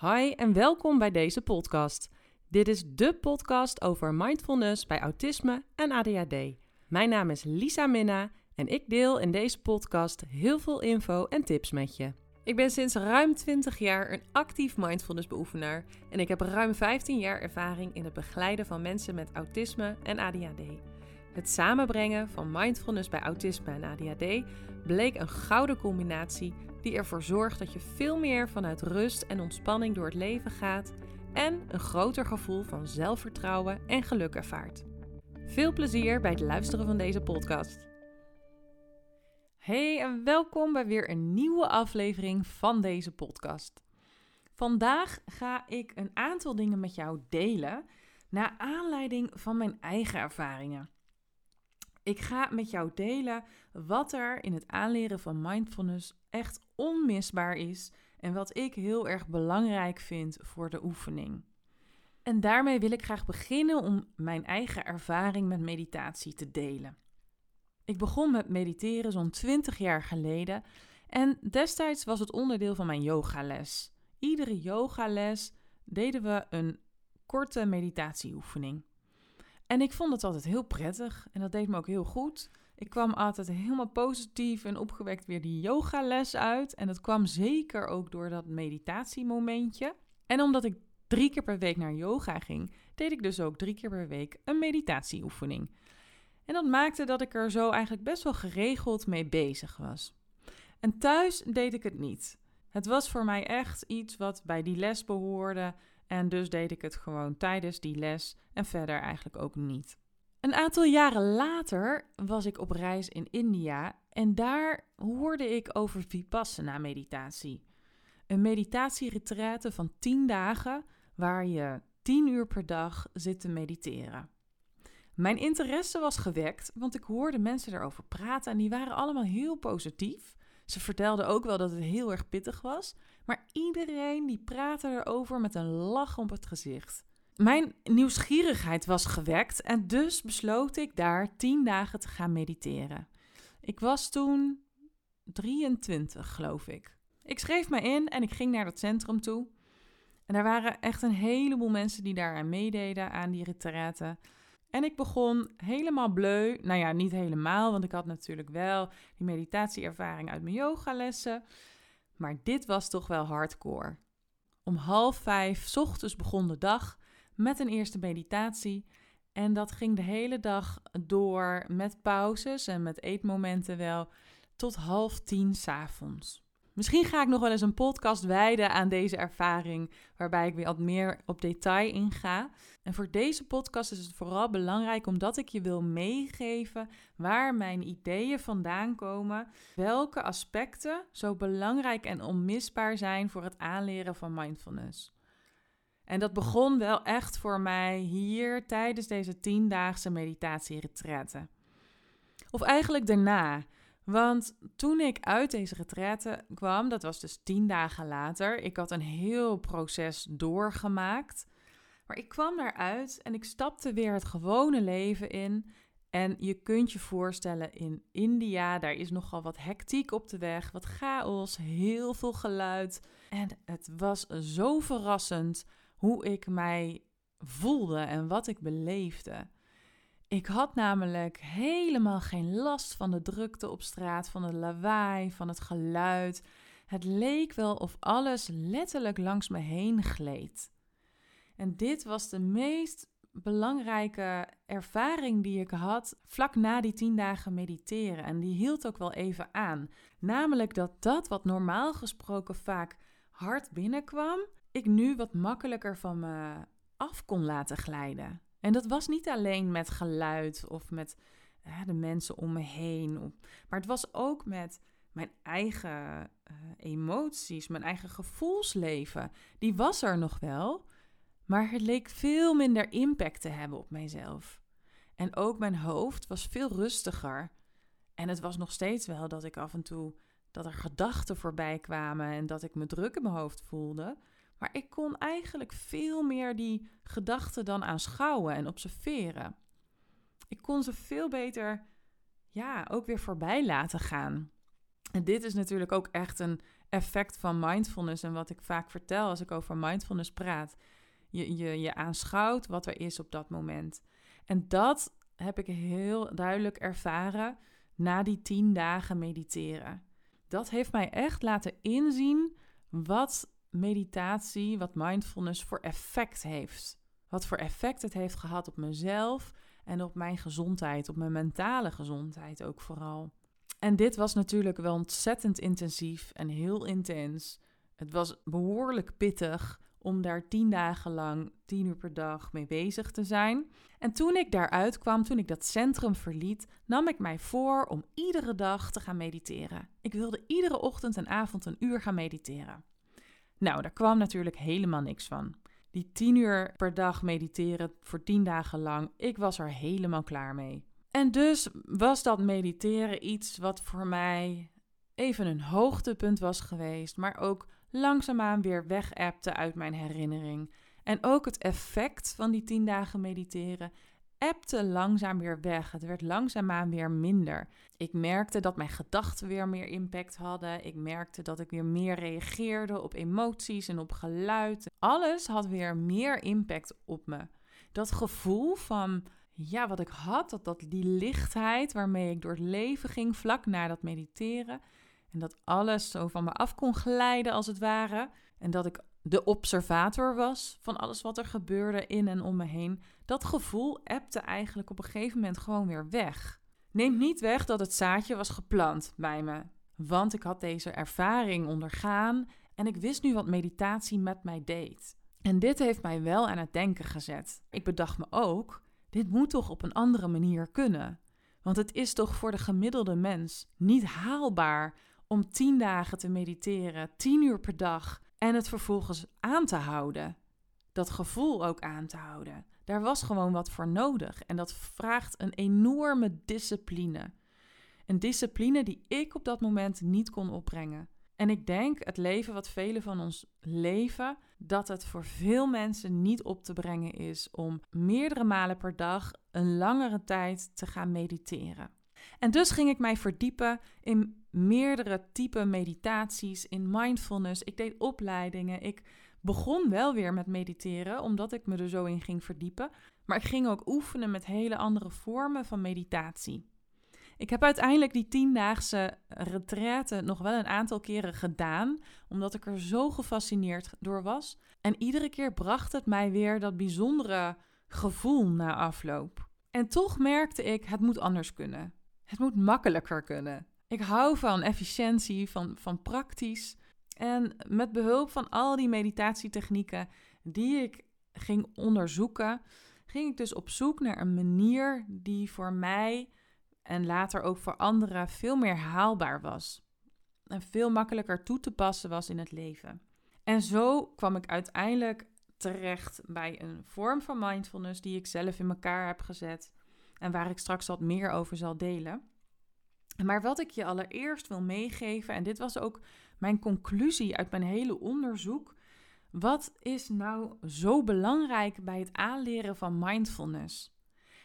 Hi en welkom bij deze podcast. Dit is de podcast over mindfulness bij autisme en ADHD. Mijn naam is Lisa Minna en ik deel in deze podcast heel veel info en tips met je. Ik ben sinds ruim 20 jaar een actief mindfulness beoefenaar en ik heb ruim 15 jaar ervaring in het begeleiden van mensen met autisme en ADHD. Het samenbrengen van mindfulness bij autisme en ADHD bleek een gouden combinatie die ervoor zorgt dat je veel meer vanuit rust en ontspanning door het leven gaat en een groter gevoel van zelfvertrouwen en geluk ervaart. Veel plezier bij het luisteren van deze podcast. Hey en welkom bij weer een nieuwe aflevering van deze podcast. Vandaag ga ik een aantal dingen met jou delen naar aanleiding van mijn eigen ervaringen. Ik ga met jou delen wat er in het aanleren van mindfulness echt onmisbaar is en wat ik heel erg belangrijk vind voor de oefening. En daarmee wil ik graag beginnen om mijn eigen ervaring met meditatie te delen. Ik begon met mediteren zo'n 20 jaar geleden en destijds was het onderdeel van mijn yogales. Iedere yogales deden we een korte meditatieoefening. En ik vond het altijd heel prettig en dat deed me ook heel goed. Ik kwam altijd helemaal positief en opgewekt weer die yogales uit. En dat kwam zeker ook door dat meditatiemomentje. En omdat ik drie keer per week naar yoga ging, deed ik dus ook drie keer per week een meditatieoefening. En dat maakte dat ik er zo eigenlijk best wel geregeld mee bezig was. En thuis deed ik het niet. Het was voor mij echt iets wat bij die les behoorde en dus deed ik het gewoon tijdens die les en verder eigenlijk ook niet. Een aantal jaren later was ik op reis in India en daar hoorde ik over Vipassana meditatie. Een meditatieretraite van 10 dagen waar je 10 uur per dag zit te mediteren. Mijn interesse was gewekt, want ik hoorde mensen erover praten en die waren allemaal heel positief. Ze vertelden ook wel dat het heel erg pittig was, maar iedereen die praatte erover met een lach op het gezicht. Mijn nieuwsgierigheid was gewekt en dus besloot ik daar tien dagen te gaan mediteren. Ik was toen 23, geloof ik. Ik schreef me in en ik ging naar het centrum toe. En er waren echt een heleboel mensen die daaraan meededen aan die retraite. En ik begon helemaal bleu. Nou ja, niet helemaal, want ik had natuurlijk wel die meditatieervaring uit mijn yogalessen. Maar dit was toch wel hardcore. Om half vijf ochtends begon de dag met een eerste meditatie. En dat ging de hele dag door met pauzes en met eetmomenten wel tot half tien s'avonds. Misschien ga ik nog wel eens een podcast wijden aan deze ervaring, waarbij ik weer wat meer op detail inga. En voor deze podcast is het vooral belangrijk omdat ik je wil meegeven waar mijn ideeën vandaan komen, welke aspecten zo belangrijk en onmisbaar zijn voor het aanleren van mindfulness. En dat begon wel echt voor mij hier tijdens deze tiendaagse meditatieretraite. Of eigenlijk daarna. Want toen ik uit deze retraite kwam, dat was dus tien dagen later, ik had een heel proces doorgemaakt. Maar ik kwam daaruit en ik stapte weer het gewone leven in. En je kunt je voorstellen, in India, daar is nogal wat hectiek op de weg, wat chaos, heel veel geluid. En het was zo verrassend hoe ik mij voelde en wat ik beleefde. Ik had namelijk helemaal geen last van de drukte op straat, van het lawaai, van het geluid. Het leek wel of alles letterlijk langs me heen gleed. En dit was de meest belangrijke ervaring die ik had vlak na die tien dagen mediteren. En die hield ook wel even aan. Namelijk dat dat wat normaal gesproken vaak hard binnenkwam, ik nu wat makkelijker van me af kon laten glijden. En dat was niet alleen met geluid of met de mensen om me heen, maar het was ook met mijn eigen uh, emoties, mijn eigen gevoelsleven. Die was er nog wel, maar het leek veel minder impact te hebben op mijzelf. En ook mijn hoofd was veel rustiger. En het was nog steeds wel dat ik af en toe dat er gedachten voorbij kwamen en dat ik me druk in mijn hoofd voelde. Maar ik kon eigenlijk veel meer die gedachten dan aanschouwen en observeren. Ik kon ze veel beter, ja, ook weer voorbij laten gaan. En dit is natuurlijk ook echt een effect van mindfulness en wat ik vaak vertel als ik over mindfulness praat. Je, je, je aanschouwt wat er is op dat moment. En dat heb ik heel duidelijk ervaren na die tien dagen mediteren. Dat heeft mij echt laten inzien wat meditatie, wat mindfulness voor effect heeft. Wat voor effect het heeft gehad op mezelf en op mijn gezondheid, op mijn mentale gezondheid ook vooral. En dit was natuurlijk wel ontzettend intensief en heel intens. Het was behoorlijk pittig om daar tien dagen lang, tien uur per dag mee bezig te zijn. En toen ik daaruit kwam, toen ik dat centrum verliet, nam ik mij voor om iedere dag te gaan mediteren. Ik wilde iedere ochtend en avond een uur gaan mediteren. Nou, daar kwam natuurlijk helemaal niks van. Die tien uur per dag mediteren voor tien dagen lang, ik was er helemaal klaar mee. En dus was dat mediteren iets wat voor mij even een hoogtepunt was geweest, maar ook langzaamaan weer wegappte uit mijn herinnering. En ook het effect van die tien dagen mediteren appte langzaam weer weg. Het werd langzaamaan weer minder. Ik merkte dat mijn gedachten weer meer impact hadden. Ik merkte dat ik weer meer reageerde op emoties en op geluid. Alles had weer meer impact op me. Dat gevoel van ja, wat ik had, dat, dat die lichtheid waarmee ik door het leven ging vlak na dat mediteren. En dat alles zo van me af kon glijden als het ware. En dat ik de observator was van alles wat er gebeurde in en om me heen. Dat gevoel ebte eigenlijk op een gegeven moment gewoon weer weg. Neemt niet weg dat het zaadje was geplant bij me. Want ik had deze ervaring ondergaan en ik wist nu wat meditatie met mij deed. En dit heeft mij wel aan het denken gezet. Ik bedacht me ook, dit moet toch op een andere manier kunnen? Want het is toch voor de gemiddelde mens niet haalbaar om tien dagen te mediteren, tien uur per dag, en het vervolgens aan te houden. Dat gevoel ook aan te houden. Daar was gewoon wat voor nodig. En dat vraagt een enorme discipline. Een discipline die ik op dat moment niet kon opbrengen. En ik denk het leven wat velen van ons leven, dat het voor veel mensen niet op te brengen is om meerdere malen per dag een langere tijd te gaan mediteren. En dus ging ik mij verdiepen in meerdere typen meditaties, in mindfulness. Ik deed opleidingen. Ik begon wel weer met mediteren, omdat ik me er zo in ging verdiepen. Maar ik ging ook oefenen met hele andere vormen van meditatie. Ik heb uiteindelijk die tiendaagse retraite nog wel een aantal keren gedaan, omdat ik er zo gefascineerd door was. En iedere keer bracht het mij weer dat bijzondere gevoel na afloop. En toch merkte ik, het moet anders kunnen. Het moet makkelijker kunnen. Ik hou van efficiëntie, van, van praktisch. En met behulp van al die meditatietechnieken die ik ging onderzoeken, ging ik dus op zoek naar een manier die voor mij en later ook voor anderen veel meer haalbaar was. En veel makkelijker toe te passen was in het leven. En zo kwam ik uiteindelijk terecht bij een vorm van mindfulness die ik zelf in elkaar heb gezet en waar ik straks wat meer over zal delen. Maar wat ik je allereerst wil meegeven, en dit was ook mijn conclusie uit mijn hele onderzoek. Wat is nou zo belangrijk bij het aanleren van mindfulness?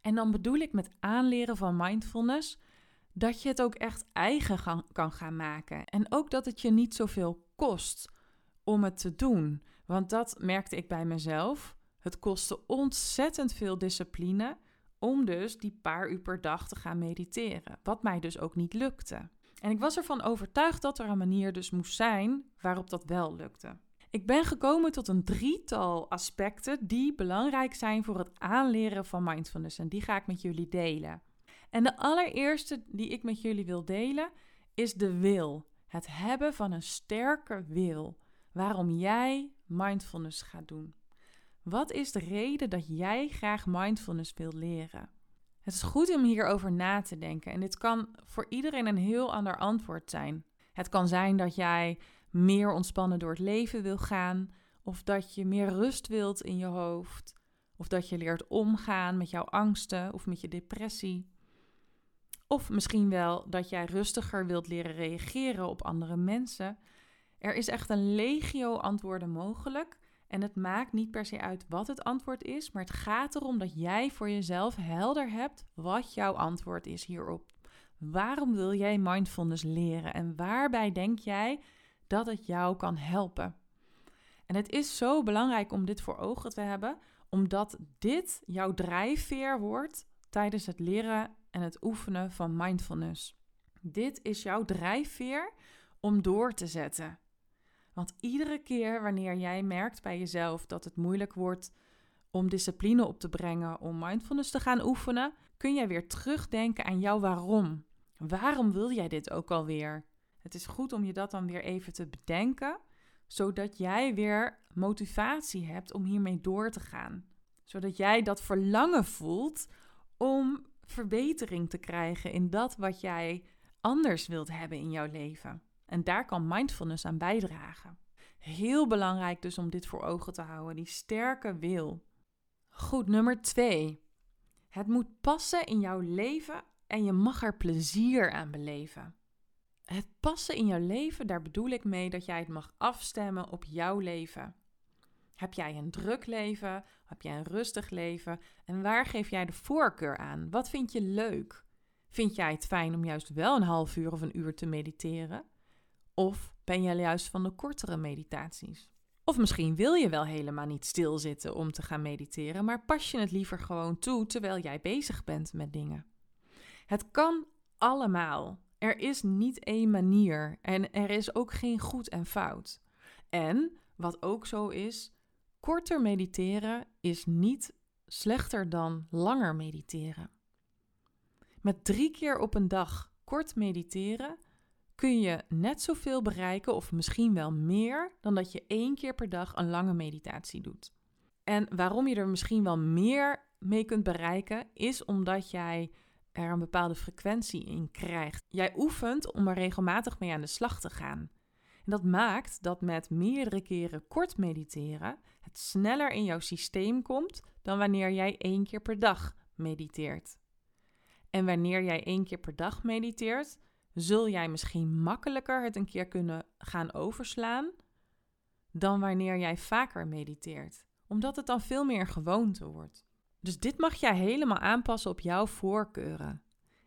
En dan bedoel ik met aanleren van mindfulness dat je het ook echt eigen kan gaan maken. En ook dat het je niet zoveel kost om het te doen. Want dat merkte ik bij mezelf. Het kostte ontzettend veel discipline om dus die paar uur per dag te gaan mediteren. Wat mij dus ook niet lukte. En ik was ervan overtuigd dat er een manier dus moest zijn waarop dat wel lukte. Ik ben gekomen tot een drietal aspecten die belangrijk zijn voor het aanleren van mindfulness. En die ga ik met jullie delen. En de allereerste die ik met jullie wil delen is de wil. Het hebben van een sterke wil. Waarom jij mindfulness gaat doen. Wat is de reden dat jij graag mindfulness wilt leren? Het is goed om hierover na te denken en dit kan voor iedereen een heel ander antwoord zijn. Het kan zijn dat jij meer ontspannen door het leven wil gaan, of dat je meer rust wilt in je hoofd, of dat je leert omgaan met jouw angsten of met je depressie. Of misschien wel dat jij rustiger wilt leren reageren op andere mensen. Er is echt een legio antwoorden mogelijk en het maakt niet per se uit wat het antwoord is, maar het gaat erom dat jij voor jezelf helder hebt wat jouw antwoord is hierop. Waarom wil jij mindfulness leren en waarbij denk jij dat het jou kan helpen. En het is zo belangrijk om dit voor ogen te hebben, omdat dit jouw drijfveer wordt tijdens het leren en het oefenen van mindfulness. Dit is jouw drijfveer om door te zetten. Want iedere keer wanneer jij merkt bij jezelf dat het moeilijk wordt om discipline op te brengen, om mindfulness te gaan oefenen, kun jij weer terugdenken aan jouw waarom. Waarom wil jij dit ook alweer? Het is goed om je dat dan weer even te bedenken, zodat jij weer motivatie hebt om hiermee door te gaan. Zodat jij dat verlangen voelt om verbetering te krijgen in dat wat jij anders wilt hebben in jouw leven. En daar kan mindfulness aan bijdragen. Heel belangrijk dus om dit voor ogen te houden, die sterke wil. Goed, nummer twee. Het moet passen in jouw leven en je mag er plezier aan beleven. Het passen in jouw leven, daar bedoel ik mee dat jij het mag afstemmen op jouw leven. Heb jij een druk leven? Heb jij een rustig leven? En waar geef jij de voorkeur aan? Wat vind je leuk? Vind jij het fijn om juist wel een half uur of een uur te mediteren? Of ben jij juist van de kortere meditaties? Of misschien wil je wel helemaal niet stilzitten om te gaan mediteren, maar pas je het liever gewoon toe terwijl jij bezig bent met dingen. Het kan allemaal. Er is niet één manier en er is ook geen goed en fout. En wat ook zo is, korter mediteren is niet slechter dan langer mediteren. Met drie keer op een dag kort mediteren kun je net zoveel bereiken, of misschien wel meer, dan dat je één keer per dag een lange meditatie doet. En waarom je er misschien wel meer mee kunt bereiken, is omdat jij er een bepaalde frequentie in krijgt. Jij oefent om er regelmatig mee aan de slag te gaan. En dat maakt dat met meerdere keren kort mediteren het sneller in jouw systeem komt dan wanneer jij één keer per dag mediteert. En wanneer jij één keer per dag mediteert, zul jij misschien makkelijker het een keer kunnen gaan overslaan dan wanneer jij vaker mediteert, omdat het dan veel meer gewoonte wordt. Dus dit mag jij helemaal aanpassen op jouw voorkeuren.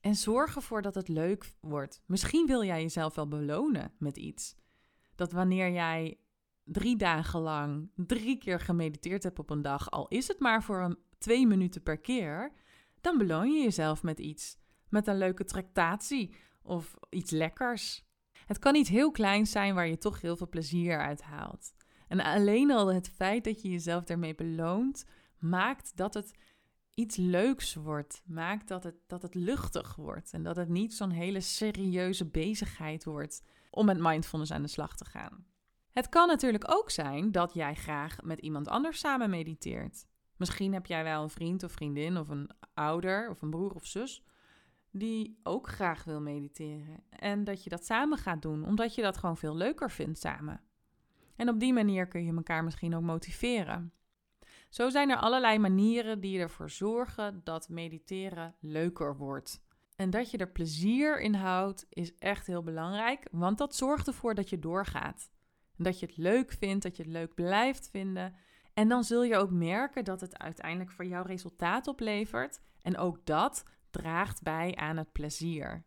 En zorg ervoor dat het leuk wordt. Misschien wil jij jezelf wel belonen met iets. Dat wanneer jij drie dagen lang drie keer gemediteerd hebt op een dag, al is het maar voor een, twee minuten per keer, dan beloon je jezelf met iets. Met een leuke tractatie of iets lekkers. Het kan niet heel klein zijn waar je toch heel veel plezier uit haalt. En alleen al het feit dat je jezelf daarmee beloont, maakt dat het iets leuks wordt. Maakt dat het, dat het luchtig wordt. En dat het niet zo'n hele serieuze bezigheid wordt om met mindfulness aan de slag te gaan. Het kan natuurlijk ook zijn dat jij graag met iemand anders samen mediteert. Misschien heb jij wel een vriend of vriendin of een ouder of een broer of zus die ook graag wil mediteren. En dat je dat samen gaat doen, omdat je dat gewoon veel leuker vindt samen. En op die manier kun je elkaar misschien ook motiveren. Zo zijn er allerlei manieren die ervoor zorgen dat mediteren leuker wordt. En dat je er plezier in houdt is echt heel belangrijk, want dat zorgt ervoor dat je doorgaat. Dat je het leuk vindt, dat je het leuk blijft vinden. En dan zul je ook merken dat het uiteindelijk voor jou resultaat oplevert. En ook dat draagt bij aan het plezier.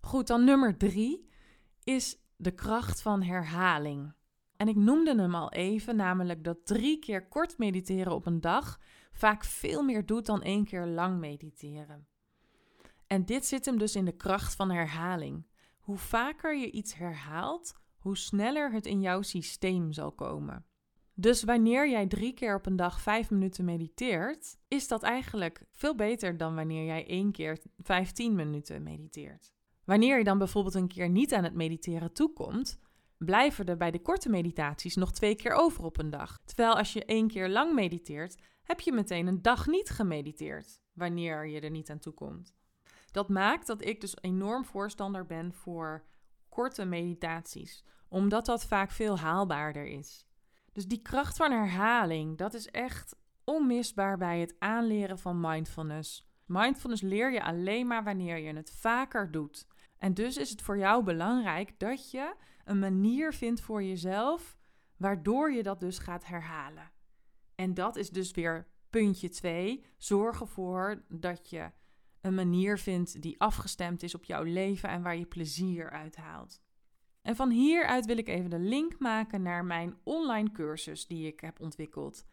Goed, dan nummer drie is de kracht van herhaling. En ik noemde hem al even, namelijk dat drie keer kort mediteren op een dag vaak veel meer doet dan één keer lang mediteren. En dit zit hem dus in de kracht van herhaling. Hoe vaker je iets herhaalt, hoe sneller het in jouw systeem zal komen. Dus wanneer jij drie keer op een dag vijf minuten mediteert, is dat eigenlijk veel beter dan wanneer jij één keer vijftien minuten mediteert. Wanneer je dan bijvoorbeeld een keer niet aan het mediteren toekomt, blijven er bij de korte meditaties nog twee keer over op een dag. Terwijl als je één keer lang mediteert, heb je meteen een dag niet gemediteerd, wanneer je er niet aan toekomt. Dat maakt dat ik dus enorm voorstander ben voor korte meditaties, omdat dat vaak veel haalbaarder is. Dus die kracht van herhaling, dat is echt onmisbaar bij het aanleren van mindfulness. Mindfulness leer je alleen maar wanneer je het vaker doet. En dus is het voor jou belangrijk dat je een manier vindt voor jezelf waardoor je dat dus gaat herhalen. En dat is dus weer puntje 2. Zorg ervoor dat je een manier vindt die afgestemd is op jouw leven en waar je plezier uit haalt. En van hieruit wil ik even de link maken naar mijn online cursus die ik heb ontwikkeld.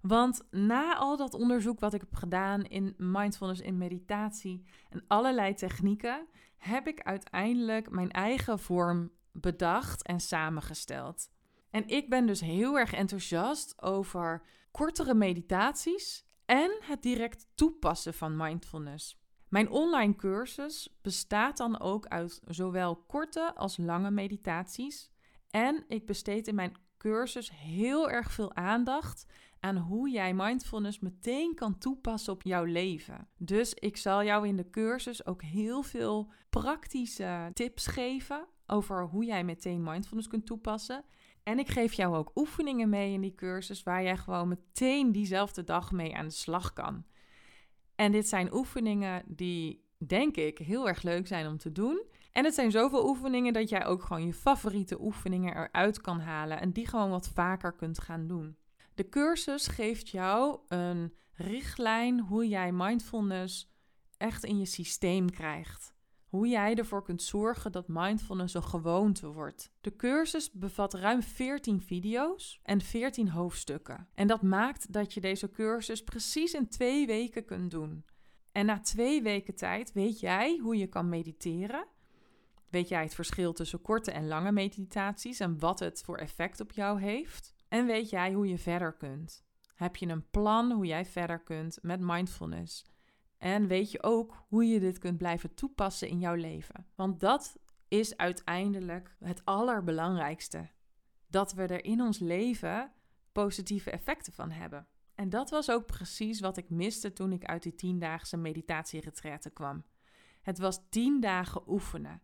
Want na al dat onderzoek wat ik heb gedaan in mindfulness, in meditatie en allerlei technieken, heb ik uiteindelijk mijn eigen vorm bedacht en samengesteld. En ik ben dus heel erg enthousiast over kortere meditaties en het direct toepassen van mindfulness. Mijn online cursus bestaat dan ook uit zowel korte als lange meditaties. En ik besteed in mijn cursus heel erg veel aandacht aan hoe jij mindfulness meteen kan toepassen op jouw leven. Dus ik zal jou in de cursus ook heel veel praktische tips geven over hoe jij meteen mindfulness kunt toepassen. En ik geef jou ook oefeningen mee in die cursus waar jij gewoon meteen diezelfde dag mee aan de slag kan. En dit zijn oefeningen die, denk ik, heel erg leuk zijn om te doen. En het zijn zoveel oefeningen dat jij ook gewoon je favoriete oefeningen eruit kan halen en die gewoon wat vaker kunt gaan doen. De cursus geeft jou een richtlijn hoe jij mindfulness echt in je systeem krijgt. Hoe jij ervoor kunt zorgen dat mindfulness een gewoonte wordt. De cursus bevat ruim 14 video's en 14 hoofdstukken. En dat maakt dat je deze cursus precies in twee weken kunt doen. En na twee weken tijd weet jij hoe je kan mediteren. Weet jij het verschil tussen korte en lange meditaties en wat het voor effect op jou heeft? En weet jij hoe je verder kunt? Heb je een plan hoe jij verder kunt met mindfulness? En weet je ook hoe je dit kunt blijven toepassen in jouw leven? Want dat is uiteindelijk het allerbelangrijkste. Dat we er in ons leven positieve effecten van hebben. En dat was ook precies wat ik miste toen ik uit die tiendaagse meditatieretraite kwam. Het was tien dagen oefenen.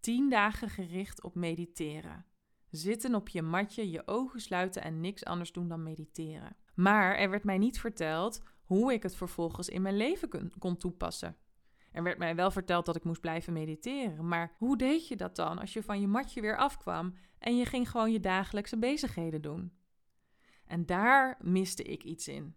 Tien dagen gericht op mediteren. Zitten op je matje, je ogen sluiten en niks anders doen dan mediteren. Maar er werd mij niet verteld hoe ik het vervolgens in mijn leven kon, toepassen. Er werd mij wel verteld dat ik moest blijven mediteren, maar hoe deed je dat dan als je van je matje weer afkwam en je ging gewoon je dagelijkse bezigheden doen? En daar miste ik iets in.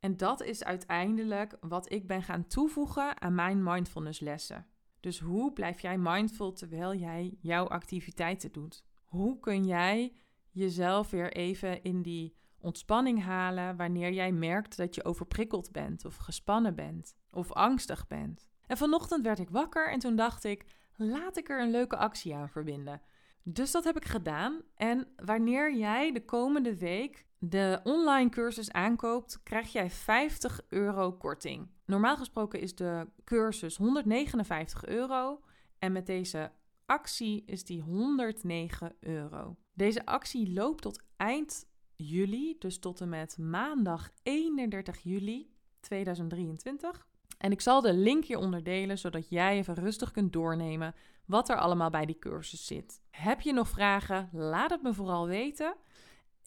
En dat is uiteindelijk wat ik ben gaan toevoegen aan mijn mindfulness lessen. Dus hoe blijf jij mindful terwijl jij jouw activiteiten doet? Hoe kun jij jezelf weer even in die ontspanning halen wanneer jij merkt dat je overprikkeld bent of gespannen bent of angstig bent? En vanochtend werd ik wakker en toen dacht ik: laat ik er een leuke actie aan verbinden. Dus dat heb ik gedaan. En wanneer jij de komende week de online cursus aankoopt, krijg jij 50 euro korting. Normaal gesproken is de cursus 159 euro. En met deze actie is die 109 euro. Deze actie loopt tot eind juli, dus tot en met maandag 31 juli 2023. En ik zal de link hieronder delen, zodat jij even rustig kunt doornemen wat er allemaal bij die cursus zit. Heb je nog vragen? Laat het me vooral weten.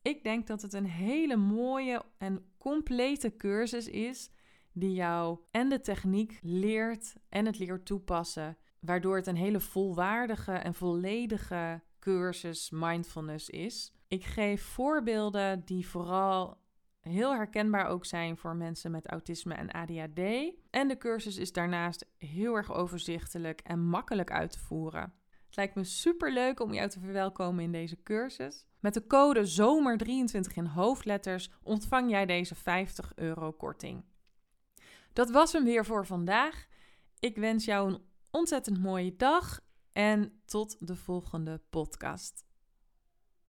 Ik denk dat het een hele mooie en complete cursus is die jou en de techniek leert en het leert toepassen waardoor het een hele volwaardige en volledige cursus mindfulness is. Ik geef voorbeelden die vooral heel herkenbaar ook zijn voor mensen met autisme en ADHD. En de cursus is daarnaast heel erg overzichtelijk en makkelijk uit te voeren. Het lijkt me super leuk om jou te verwelkomen in deze cursus. Met de code ZOMER23 in hoofdletters ontvang jij deze 50 euro korting. Dat was hem weer voor vandaag. Ik wens jou een ontzettend mooie dag en tot de volgende podcast.